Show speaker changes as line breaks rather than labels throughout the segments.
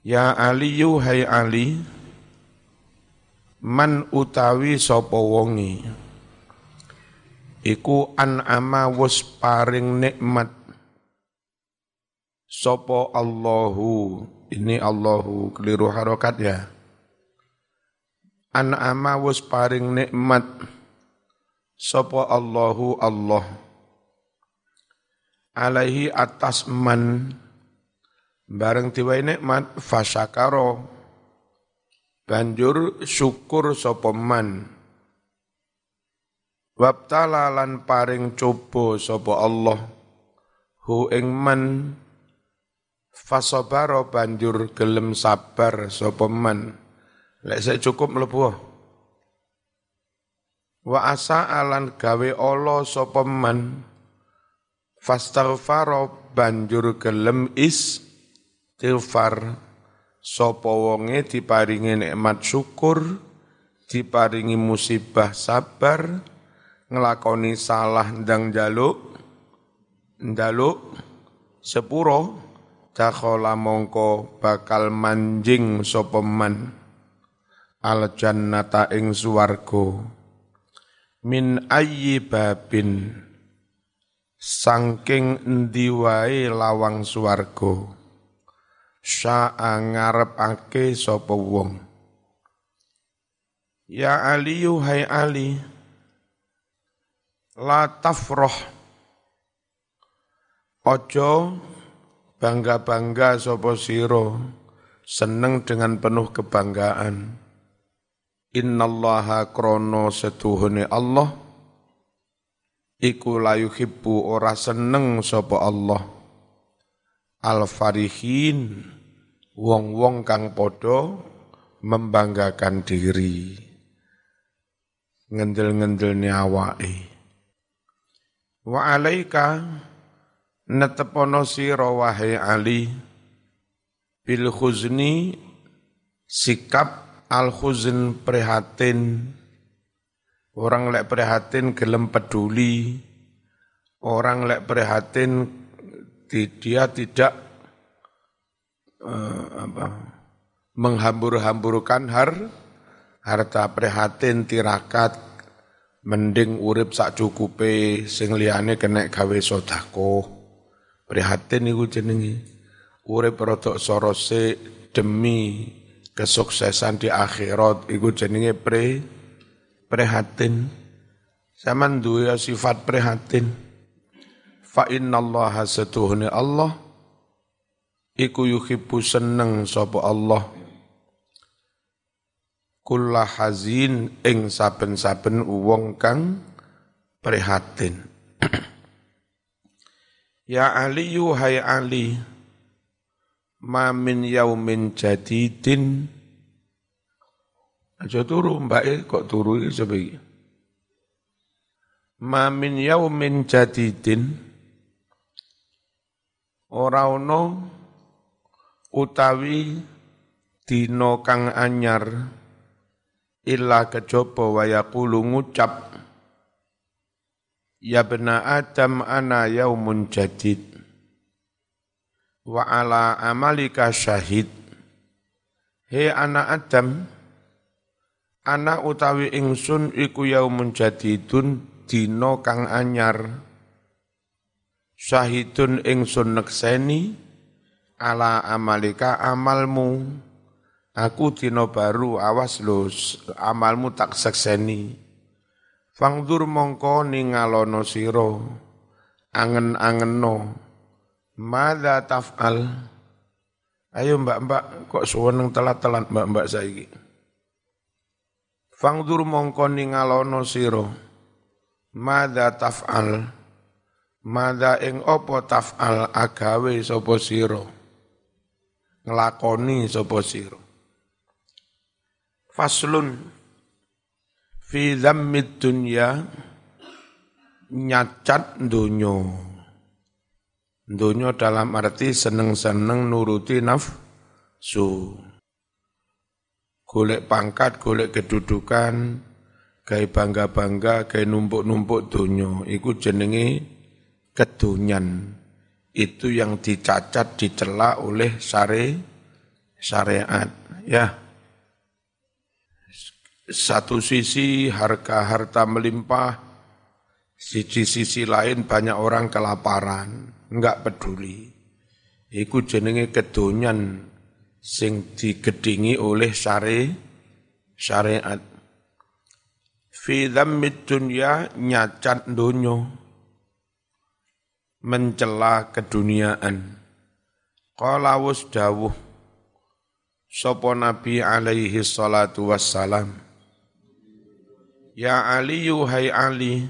Ya Aliyu hai Ali man utawi sapa wonge iku an'ama wus paring nikmat. Sapa Allahu? Ini Allahu keliru harokat ya. An'ama wus paring nikmat. Sapa Allahu Allah. Alaihi atas man bareng diwai nikmat fasyakaro banjur syukur sapa man. Wabtala lan paring coba sapa Allah. Hu ing man. Banjur gelem sabar sapa man. Lek cukup mlebu wa asa alan gawe Allah sapa man. Banjur gelem is istighfar. Sapa wonge diparingi nikmat syukur diparingi musibah sabar ngelakoni salah ndang jaluk ndaluk sepuro dakhala mongko bakal manjing sapa man. Al jannata ing swarga. Min ayyi babin. Sangking endi lawang swarga sya'a ngarepake sapa wong? Ya Ali hai Ali la tafroh. Ojo bangga-bangga sapa sira seneng dengan penuh kebanggaan. Innallaha krono setuhune Allah iku layu hibbu ora seneng sapa Allah al-farihin wong-wong kang podo membanggakan diri. Ngendel-ngendel awake. Wa alaika netepono sira ali bil khuzni sikap al khuzn prihatin. Orang lek prihatin gelem peduli orang lek prihatin dia tidak uh, apa, menghambur-hamburkan har, harta prihatin tirakat mending urip sak cukupe sing liyane kena gawe sedekah. Prihatin iku jenenge urip rodok sorose demi kesuksesan di akhirat iku jenenge pre prihatin. Sama duwe sifat prihatin fa innallaha satuhune Allah. Iku yuhibbu seneng sapa Allah. Kula hazin ing saben-saben wong kang prihatin. Ya Ali yuhai Ali ma min yaumin jadidin. Aja turu mbak e, kok turu iki sebagai ma min yaumin jadidin ora ana utawi dina kang anyar illa kejaba wa yaqulu ngucap ya bena adam ana yaumun jadid wa ala amalika syahid. He anak adam ana utawi ingsun iku yaumun jadidun dina kang anyar syahidun ingsun nekseni ala amalika amalmu. Aku dino baru awas lo amalmu tak sekseni. Fangdur mongko ningalono siro angen-angeno mada taf'al? Ayo mbak-mbak kok suweneng telat-telat mbak-mbak saiki? Fangdur mongko ningalono siro mada taf'al Mada ing opo taf'al agawe sapa sira? Nglakoni sapa sira? Faslun. Fi dhammid dunya nyacat dunyo Dunyo dalam arti seneng-seneng nuruti nafsu. Golek pangkat, golek kedudukan, gawe bangga-bangga, gawe numpuk-numpuk dunyo iku jenenge kedunyan itu yang dicacat dicela oleh syari syariat ya satu sisi harga-harta melimpah, sisi sisi lain banyak orang kelaparan, enggak peduli. Iku jenenge kedonyan sing digedingi oleh syari syariat. Fi dunya nyacat dunyo mencela keduniaan. Qala dawuh sapa Nabi alaihi salatu wassalam. Ya Ali yuhai Ali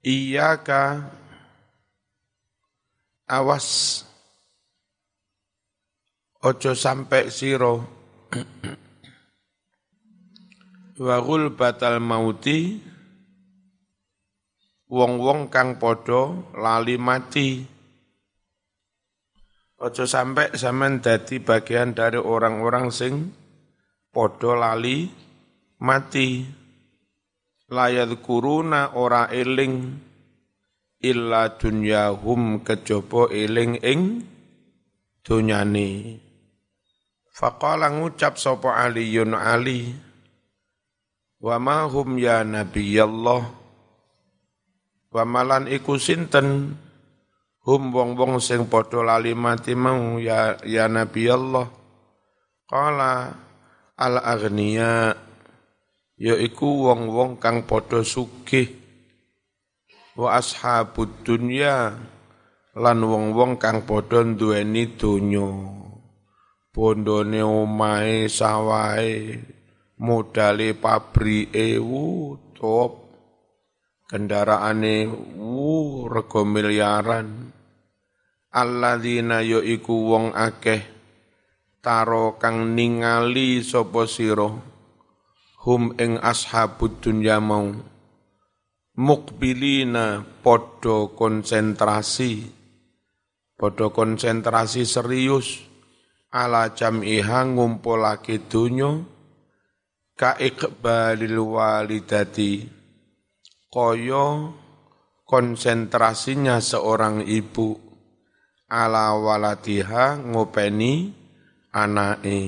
Iyaka Awas Ojo sampai siro Wagul batal mauti Wong-wong kang podo lali mati. Ojo sampai zaman dadi bagian dari orang-orang sing podo lali mati. Layad kuruna ora eling illa dunyahum kejaba eling ing dunyane faqala ngucap sapa aliyun ali wa ma hum ya nabiyallah wa malan iku sinten? Hum wong-wong sing padha lali mati mau ya ya nabiyallah qala al aghniya yaiku wong-wong kang padha sugih. Wa ashabud dunya lan wong-wong kang padha duweni donya. Bondone omahe sawahe modale pabrike top kendaraane wu rego miliaran. Alladzina yaiku wong akeh taro kang ningali sapa sira. Hum ing ashabud dunya mau mukbilina podo konsentrasi. Podo konsentrasi serius. Ala jam'iha ngumpulake dunya ka iqbalil walidati koyo konsentrasinya seorang ibu ala waladiha ngopeni anake.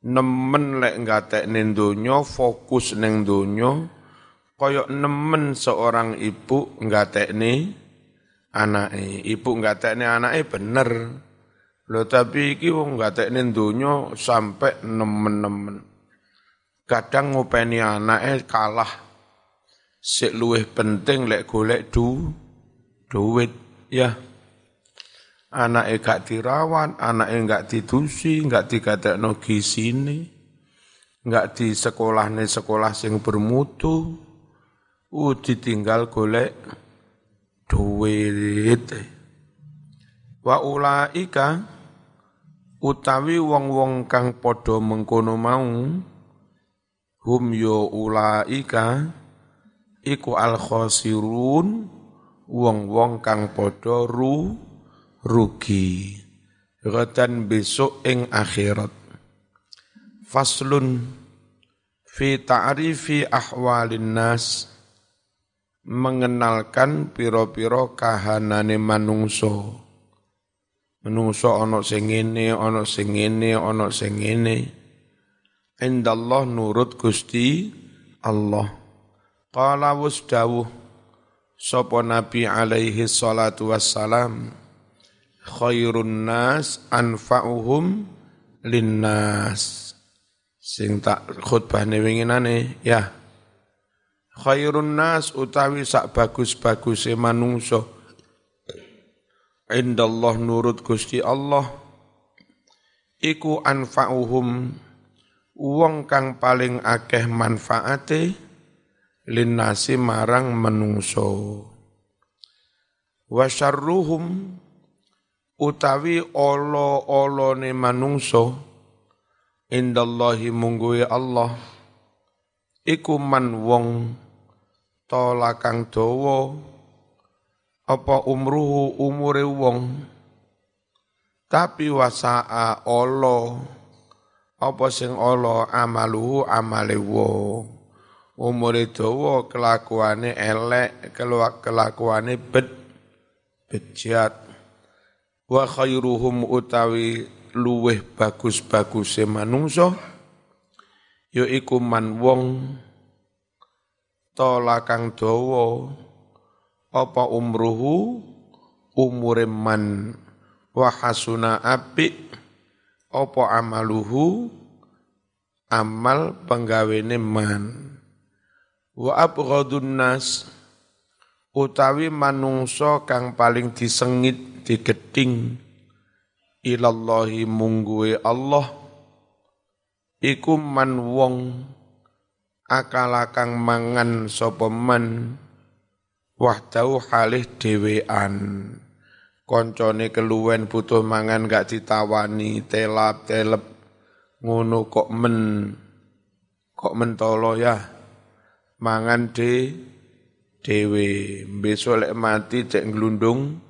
Nemen lek ngatekne donya fokus ning donya kaya nemen seorang ibu ngatekne anake. Ibu ngatekne anake bener. Lho tapi iki wong ngatekne donya sampai nemen-nemen. Kadang ngopeni anake kalah sik luwih penting lek golek du duit ya anake gak dirawat, anake gak didusi, gak digatekno gisine, gak di sekolah nih sekolah sing bermutu, uh ditinggal golek duit. Wa ulaika utawi wong-wong kang padha mengkono mau hum yo ulaika iku al khosirun wong-wong kang padha ru rugi. Gadan besok ing akhirat. Faslun fi ta'rifi ahwalin nas mengenalkan piro-piro kahanane manungso manungso ana sing ngene ana sing ngene ana sing indallah nurut Gusti Allah qala wasdawuh. Sapa nabi alaihi salatu wassalam khairun nas anfa'uhum linnas. Sing tak khutbahne winginane ya. Khairun nas utawi sak bagus-baguse manungso indallah nurut Gusti Allah iku anfa'uhum. Wong kang paling akeh manfaate linnasi marang manungso wa syarruhum utawi olo-olone manungso indallahi mungguwe Allah iku man wong tola kang dawa apa umruhu umure wong tapi wasaa olo apa sing olo amaluhu amale wong umure dawa kelakuane elek kelakuane bet bejat wa khairuhum utawi luweh bagus-baguse manungsa ya iku man wong tola kang dawa apa umruhu? Umure man. Wa hasuna apik apa amaluhu? Amal penggawene man wa abghadun nas utawi manungsa kang paling disengit digeding ilallahi mungguwe Allah iku man wong akala kang mangan sapa man wahdau halih dhewean. Koncone keluwen butuh mangan gak ditawani telap telep ngono kok men kok mentolo ya mangan de dewe. Besok lek mati cek nglundung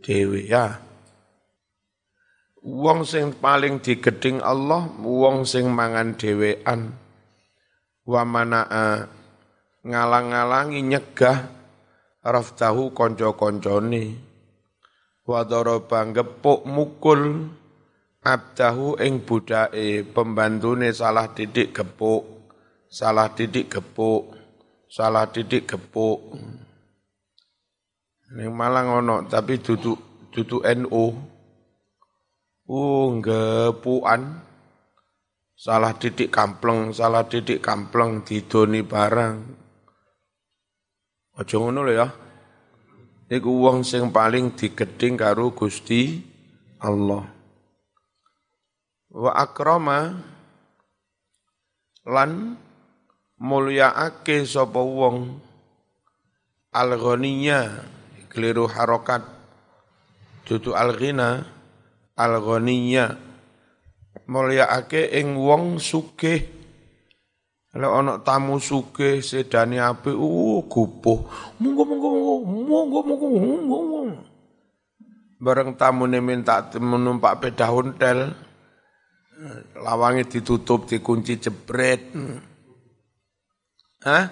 dewe. Ya. Wong sing paling digeding Allah wong sing mangan dhewean wa manaa ngalang-alangi nyegah raftahu konco-koncone. Wa daraba ngepuk mukul abdahu ing budake pembantune salah didik gepuk salah didik gepuk salah didik gepuk ning Malang ono tapi duduk duduk NU uh gepuan salah didik kampleng, salah didik kampleng didoni barang. Aja ngono ya. Iku wong sing paling digeding karo Gusti Allah. Wa akrama lan mulyaake sapa wong al-ghaniya keliru harokat. Dudu al-ghina al-ghaniya. Mulyaake ing wong sugih. Lek ana tamu sugih sedane apik uh gupuh. Monggo monggo monggo monggo monggo bareng tamune minta menumpak sepeda hotel lawange ditutup dikunci jebret Hah?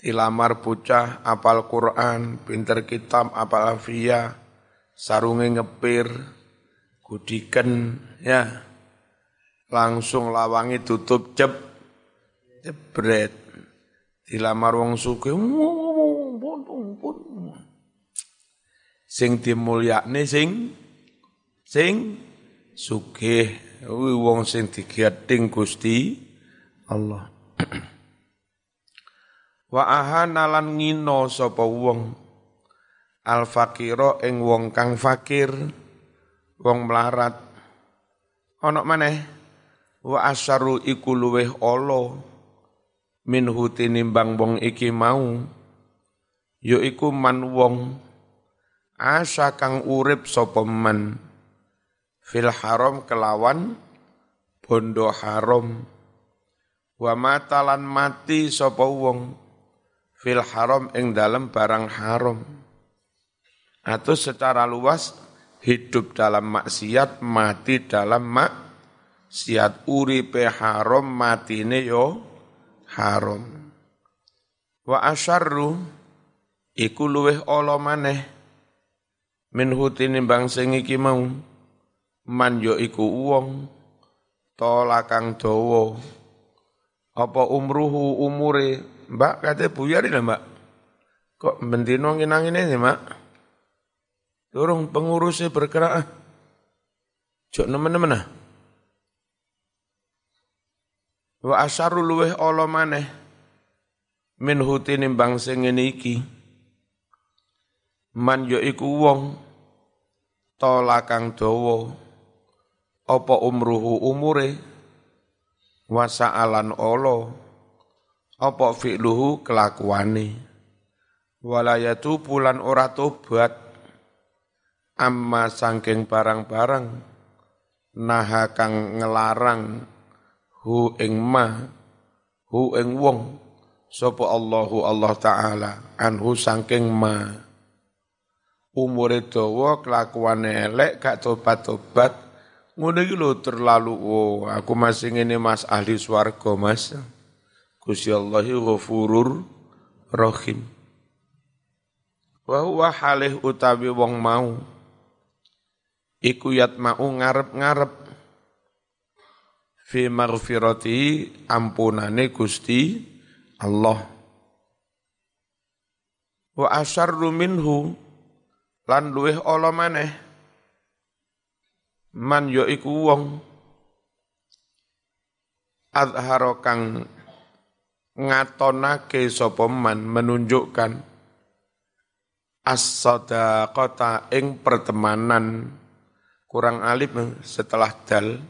Dilamar bocah apal Quran, pinter kitab, apal afia, sarunge ngepir, gudiken ya. Langsung lawangi tutup jeb jebret. Dilamar wong sugih sing dimulyakne sing sing sugih. Wong sing digeting Gusti Allah wa ahana lan ngino sapa wong? Al fakira ing wong kang fakir wong melarat. Ana maneh? Wa asyaru iku luweh ala minhu tinimbang wong iki mau ya iku man wong. Asa kang urip sapa man? Fil haram kelawan bondo haram wa matalan mati sapa wong fil haram ing dalem barang haram atau secara luas hidup dalam maksiat, mati dalam maksiat. Uripe haram, matine yo haram. Wa asyarru iku luweh ala maneh min tinimbang sing iki mau man yo iku wong tolakang dawa apa umruhu umure mbak kate buyar mbak kok bendino nginangine sih mbak Dorong pengurusnya bergerak. Ah. Jok nemen-nemen ah. Wa asaru luweh ala maneh min hutine bang sing ngene iki. Man yo iku wong dawa apa umruhu umure wasa'alan ala apa fi'luhu kelakuane? Walayatu bulan ora tobat. Amma sangking barang-barang. Naha kang ngelarang. Hu ing ma. Hu ing wong. Sapa Allahu Allah taala. Anhu sangking ma. Umure dawa kelakuane elek gak tobat-tobat ngono iki lho terlalu oh aku masih ngene Mas ahli swarga Mas. Gusti Allah ghafurur rahim. Wa huwa halih utawi wong mau. Iku yatma'u ngarep-ngarep. Fi maghfirati ampunane Gusti Allah. Wa asyarru minhu lan luweh ala maneh man ya iku wong adharo kang ngatonake sapa man menunjukkan as-sadaqata ing pertemanan. Kurang alim setelah dal.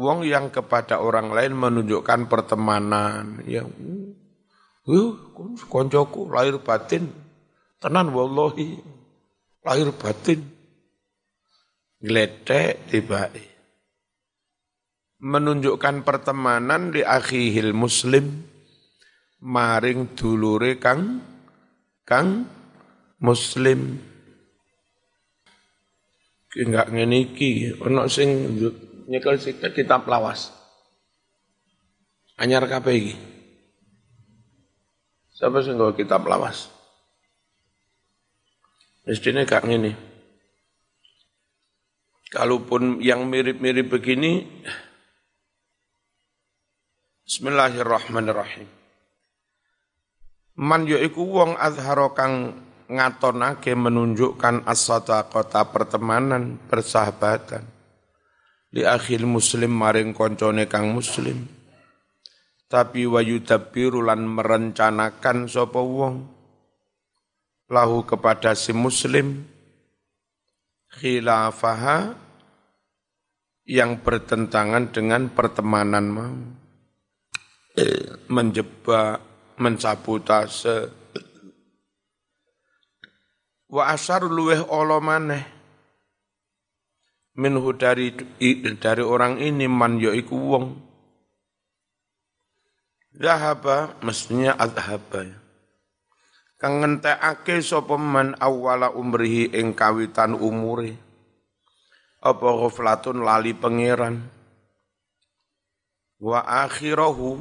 Wong yang kepada orang lain menunjukkan pertemanan. Yang uh, koncoku lahir batin. Tenan wallahi lahir batin gledek tiba menunjukkan pertemanan di akhihil muslim. Maring dulure kang kang muslim. Enggak ngene iki. Ana sing nyekel sikte kitab lawas. Anyar kabeh iki. Siapa sing kitab lawas? Mestinya gak ngene. Kalaupun yang mirip-mirip begini, Bismillahirrahmanirrahim. Man yaiku wong azharo kang ngatonake menunjukkan asata kota pertemanan, persahabatan. Di akhir muslim maring koncone kang muslim. Tapi wayudabiru lan merencanakan sapa wong lahu kepada si muslim khilafaha yang bertentangan dengan pertemanan mau menjebak, mensabotase. Wa asar luweh olo maneh minhu dari dari orang ini man yaiku wong Zahaba mestinya adhaba ya. Kang ngentekake sapa man awala umrihi ing kawitan umure. Apa ghaflatun lali pangeran. Wa akhirahu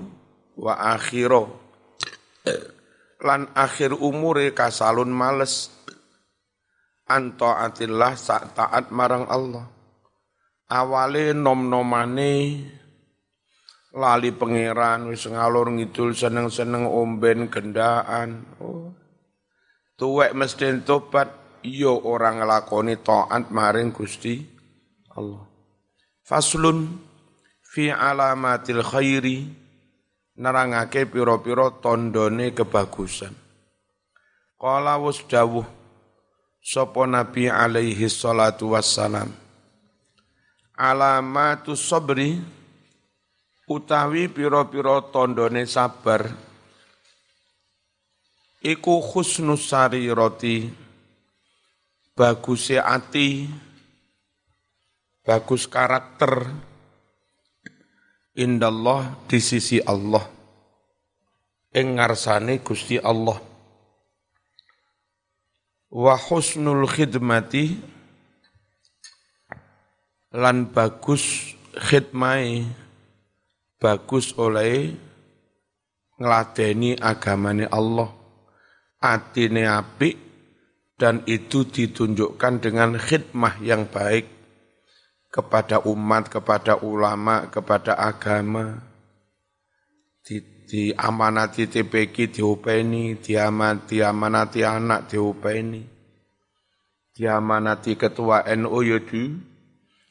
wa akhiro lan akhir umure kasalun males. Antaatillah sak taat marang Allah. Awale nom-nomane lali pangeran wis ngalor ngidul seneng-seneng omben gendaan. Oh tuwek mesti tobat yo orang nglakoni taat maring Gusti Allah faslun fi alamatil khairi nerangake pira-pira tandane kebagusan. Qala wus dawuh sapa Nabi alaihi salatu wassalam. Alamatu sabri utawi pira-pira tandane sabar iku husnus sarirati baguse ati. Bagus karakter. Indallah di sisi Allah. Ing ngarsane Gusti Allah. Wa husnul khidmati. Lan bagus khidmai. Bagus oleh ngladeni agamane Allah atine apik dan itu ditunjukkan dengan khidmah yang baik kepada umat, kepada ulama, kepada agama. Di, di amanati TPK diupeni, diamati amanati anak diupeni. Diamanati ketua NU ya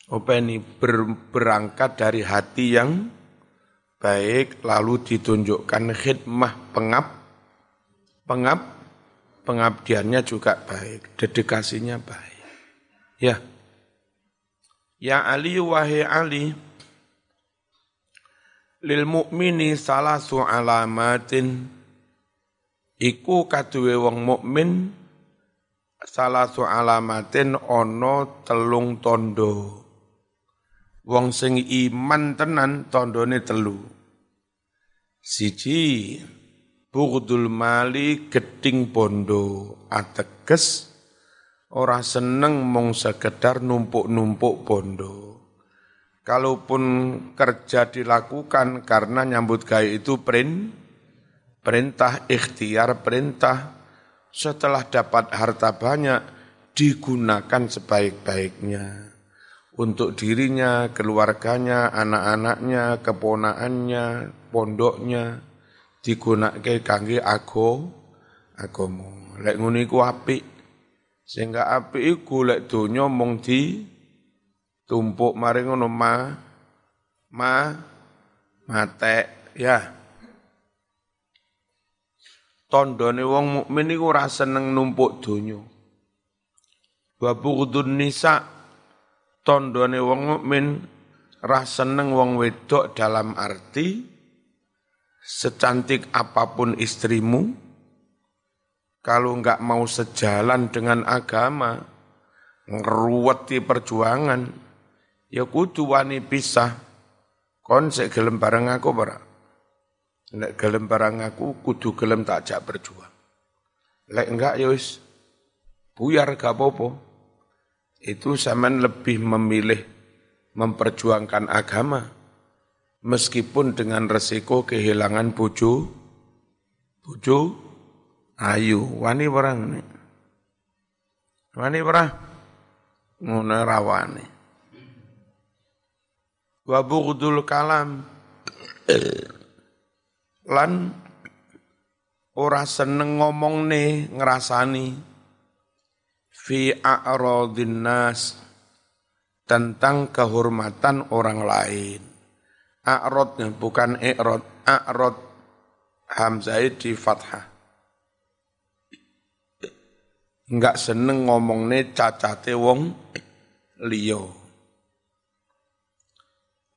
openi ber, berangkat dari hati yang baik lalu ditunjukkan khidmah pengap pengap pengabdiannya juga baik dedikasinya baik. Ya. Ya Ali wahai Ali lil mukmini salasu alamatin. Iku kaduwe wong mukmin salasu alamatin ono telung tondo. Wong sing iman tenan tondone telu. Siji bughdul mali geding bondo ateges ora seneng mung sekedar numpuk-numpuk bondo. Kalaupun kerja dilakukan karena nyambut gaya itu print, perintah ikhtiar perintah setelah dapat harta banyak digunakan sebaik-baiknya untuk dirinya, keluarganya, anak-anaknya, keponaannya, pondoknya digunakan kangge ago agama. Lek ngono iku apik. Sehingga apik iku lek donya mung di tumpuk mari ngono ma ma mate ya. Tondone wong mukmin iku ora seneng numpuk donya. Wa bughdun nisa tondone wong mukmin ra seneng wong wedok dalam arti secantik apa pun istrimu kalau enggak mau sejalan dengan agama ngeruweti perjuangan ya kudu wani pisah. Kon sik gelem bareng aku ora? Nek gelem bareng aku kudu gelem tak ajak berjuang. Lek enggak ya wis buyar gak apa-apa. Itu zaman lebih memilih memperjuangkan agama meskipun dengan resiko kehilangan bojo bojo ayu wani orang ini wani orang ngono rawane wa bughdul kalam. Lan ora seneng ngomong nih fi a'radhin nas tentang kehormatan orang lain. A'radnya bukan i'rad, a'rad hamzah di fathah. Enggak seneng ngomongne cacate wong liyo.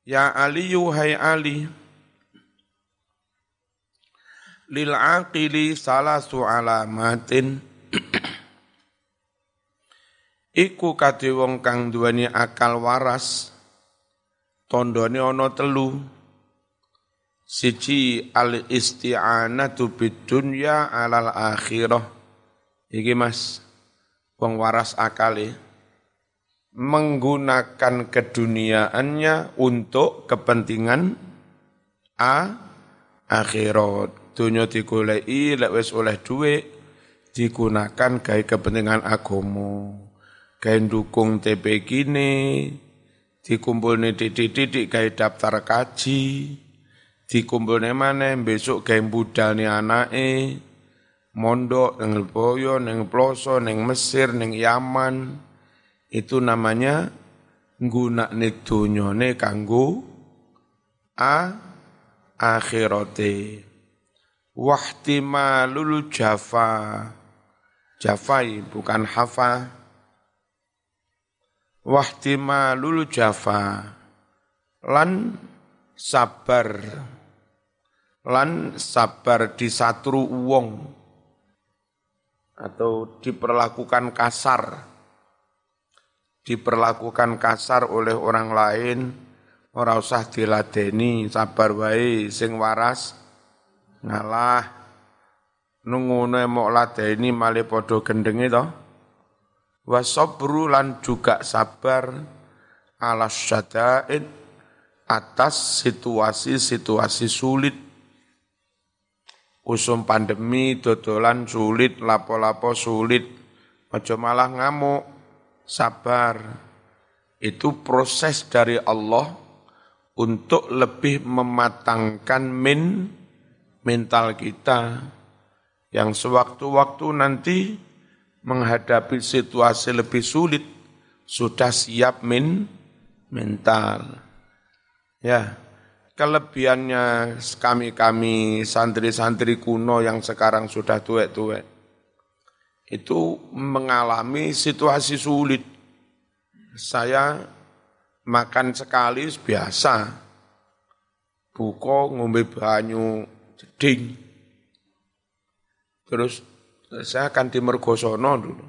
Ya Ali hai Ali lil aqili salasu alamatin Iku kate wong kang duweni akal waras tondone ana telu. Siji al isti'anatu bidunya alal akhirah. Iki Mas, wong waras akale menggunakan keduniaannya untuk kepentingan a akhirat. Dunya digoleki lek wis oleh dhuwit digunakan gawe kepentingan agama gawe dukung TP kini, dikumpulne didik-didik gawe daftar kaji, dikumpulne mana besok gawe budalne anake, mondok neng Boyo, neng Ploso, neng Mesir, neng Yaman. Itu namanya nggunakne donyane kanggo a akhirate. Wahtimalul jafa. Jafai bukan hafa wahtimalul jafa lan sabar lan sabar disatru wong atau diperlakukan kasar diperlakukan kasar oleh orang lain ora usah diladeni sabar wae sing waras ngalah nungono mok ladeni male padha gendenge to wasabru lan juga sabar ala syada'id atas situasi-situasi sulit. Usum pandemi dodolan sulit lapo-lapo sulit. Ojo malah ngamuk. Sabar. Itu proses dari Allah untuk lebih mematangkan min mental kita. Yang sewaktu-waktu nanti menghadapi situasi lebih sulit sudah siap min mental. Ya, kelebihannya kami-kami santri-santri kuno yang sekarang sudah tuwek-tuwek itu mengalami situasi sulit. Saya makan sekali biasa, buko ngombe banyu jeding, terus saya akan di Mergosono dulu.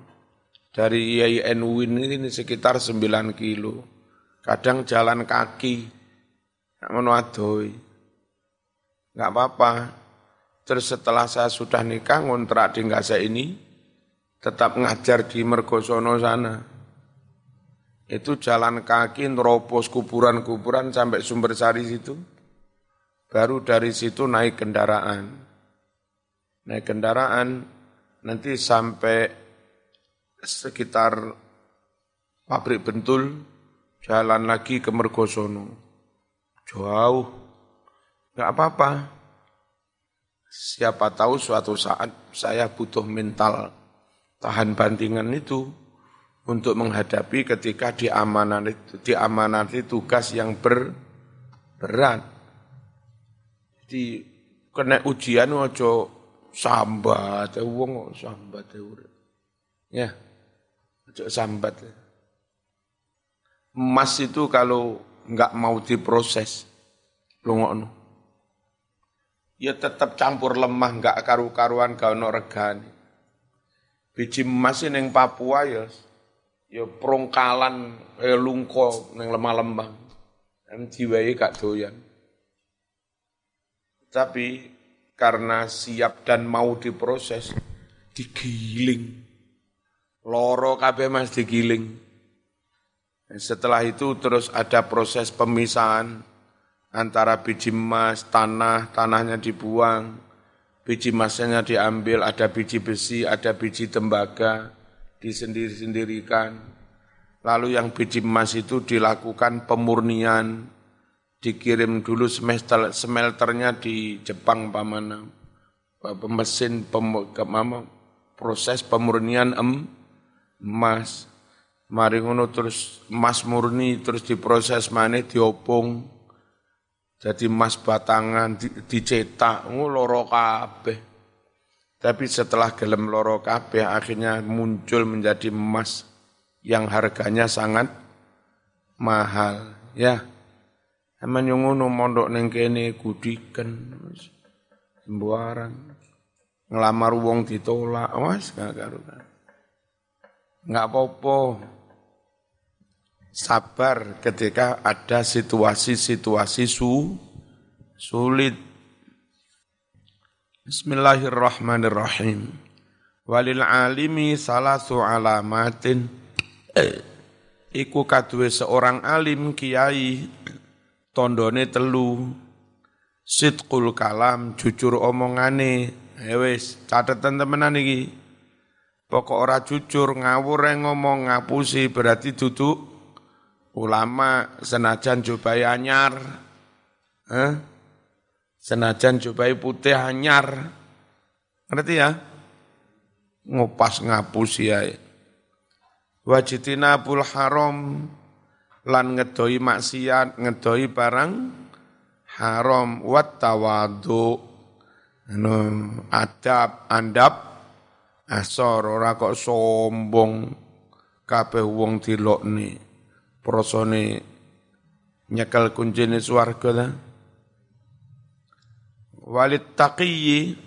Dari IAIN ini sekitar 9 kilo. Kadang jalan kaki. Nggak Nggak apa-apa. Terus setelah saya sudah nikah, ngontrak di Ngasa ini, tetap ngajar di Mergosono sana. Itu jalan kaki, neropos kuburan-kuburan sampai sumber sari situ. Baru dari situ naik kendaraan. Naik kendaraan, nanti sampai sekitar pabrik bentul, jalan lagi ke Mergosono. Jauh, nggak apa-apa. Siapa tahu suatu saat saya butuh mental tahan bantingan itu untuk menghadapi ketika diamanati, diamanati tugas yang ber, berat. Jadi kena ujian ojo sambat, wong sambat ya. Ojo sambat. Emas itu kalau nggak mau diproses, lungokno. Ya tetap campur lemah, nggak karu-karuan gak ono regane. Biji emas yang Papua ya ya prongkalan eh, lungko neng lemah-lemah. Dan jiwai gak doyan. Tapi karena siap dan mau diproses, digiling Loro kabeh Mas digiling. Setelah itu terus ada proses pemisahan antara biji emas, tanah, tanahnya dibuang, biji emasnya diambil, ada biji besi, ada biji tembaga, disendiri-sendirikan. Lalu yang biji emas itu dilakukan pemurnian, dikirim dulu semester, smelternya di Jepang pamana, mesin pem, proses pemurnian em, emas. Mari ngono terus emas murni terus diproses mana diopong. Jadi emas batangan di, dicetak loro kabeh. Tapi setelah gelem loro kabeh akhirnya muncul menjadi emas yang harganya sangat mahal ya. Emang yang ngono mondok neng kene gudikan sembarang ngelamar wong ditolak was gak karuan nggak apa-apa. Sabar ketika ada situasi-situasi su, sulit. Bismillahirrahmanirrahim. Walil alimi salasu alamatin. Eh, iku kadue seorang alim kiai tondone telu sidqul kalam jujur omongane ya wis catatan temenan iki Pokok ora jujur, ngawur yang ngomong ngapusi berarti duduk ulama senajan jubai anyar. Eh? Senajan jubai putih anyar. Ngerti ya? Ngupas ngapusi ya. Wajitina bul haram lan ngedoi maksiat, ngedoi barang haram. Wat tawadu. Anu, adab, andap, asor ora kok sombong. Kabeh wong dilokne. Prosone nyekel kuncine swarga ta. Walid taqiyyi.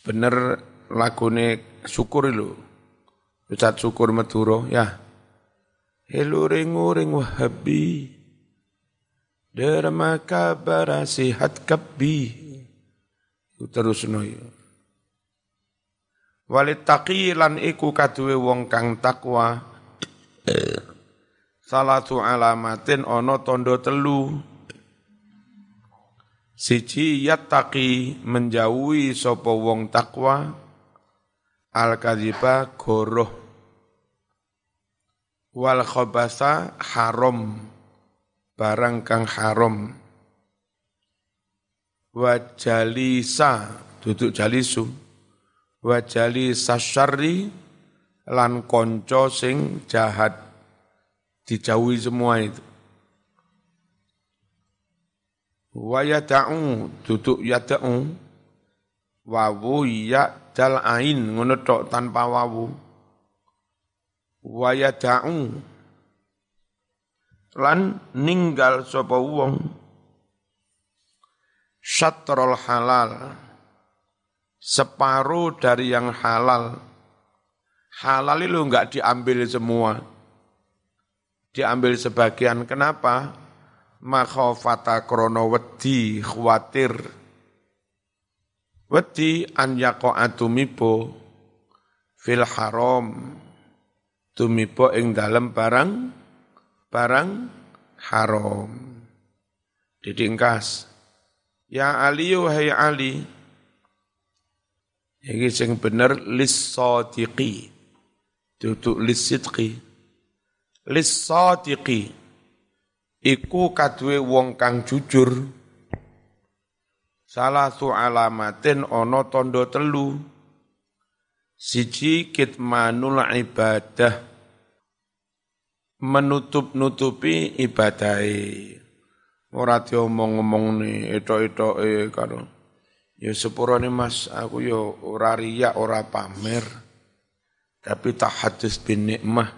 Bener lagune syukur lho. Ustaz syukur Madura ya Heluring-uring wahabi Derma kabar sihat kabi Terus no ya. Walit lan iku kaduwe wong kang takwa. Salatu alamatin ono tondo telu. Siji yattaqi menjauhi sopo wong takwa. Al kadhiba goroh. Wal khobasa haram. Barang kang haram. Wajalisa duduk jalisum wajali sasyari lan konco sing jahat. Dijauhi semua itu. Wa yada'u duduk yada'u. Wawu ya dal ain ngono tok tanpa wawu wa yada'u lan ninggal sapa wong syatrul halal separuh dari yang halal. Halal itu enggak diambil semua. Diambil sebagian. Kenapa? Makhofata krono wedi khawatir. Wedi an yako atumibo fil haram. Tumibo ing dalam barang barang haram. Didingkas. Ya Ali, wahai Ali, iki sing bener lis sadiqi. Duduk lisidqi lisadiqi iku kadue wong kang jujur. Salah su alamatin ono tondo telu siji kitmanul ibadah. Menutup-nutupi ibadai ora diomong-omong nih etok-etoke karo ya sepurane Mas aku ya ora ora pamer. Tapi tahajud bin nikmah.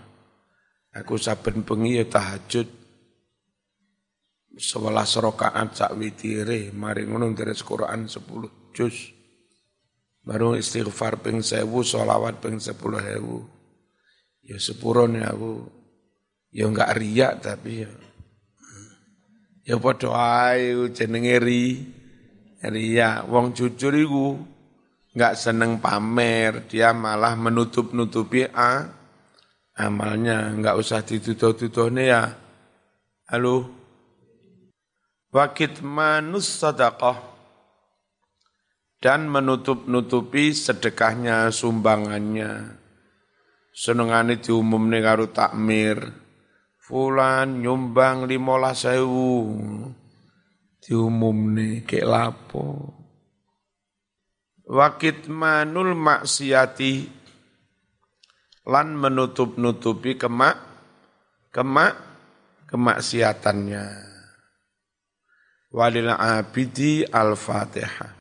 Aku saben bengi ya tahajud. Sebelas rakaat sak witire mari ngono deres Quran 10 juz baru istighfar ping sewu sholawat ping sepuluh hewu ya sepurone aku ya enggak riak tapi ya Ya padha ae jenenge ri. Ria, wong jujur iku enggak seneng pamer, dia malah menutup-nutupi a amalnya, enggak usah dituduh-tuduhne ya. Halo. Wakit manus sadaqah dan menutup-nutupi sedekahnya, sumbangannya. Senengane diumumne karo takmir Fulan nyumbang lima sewu. Diumumne kek lapo. Wakit manul maksiati lan menutup-nutupi kemak kemak kemaksiatannya. Walil abidi al-fatihah.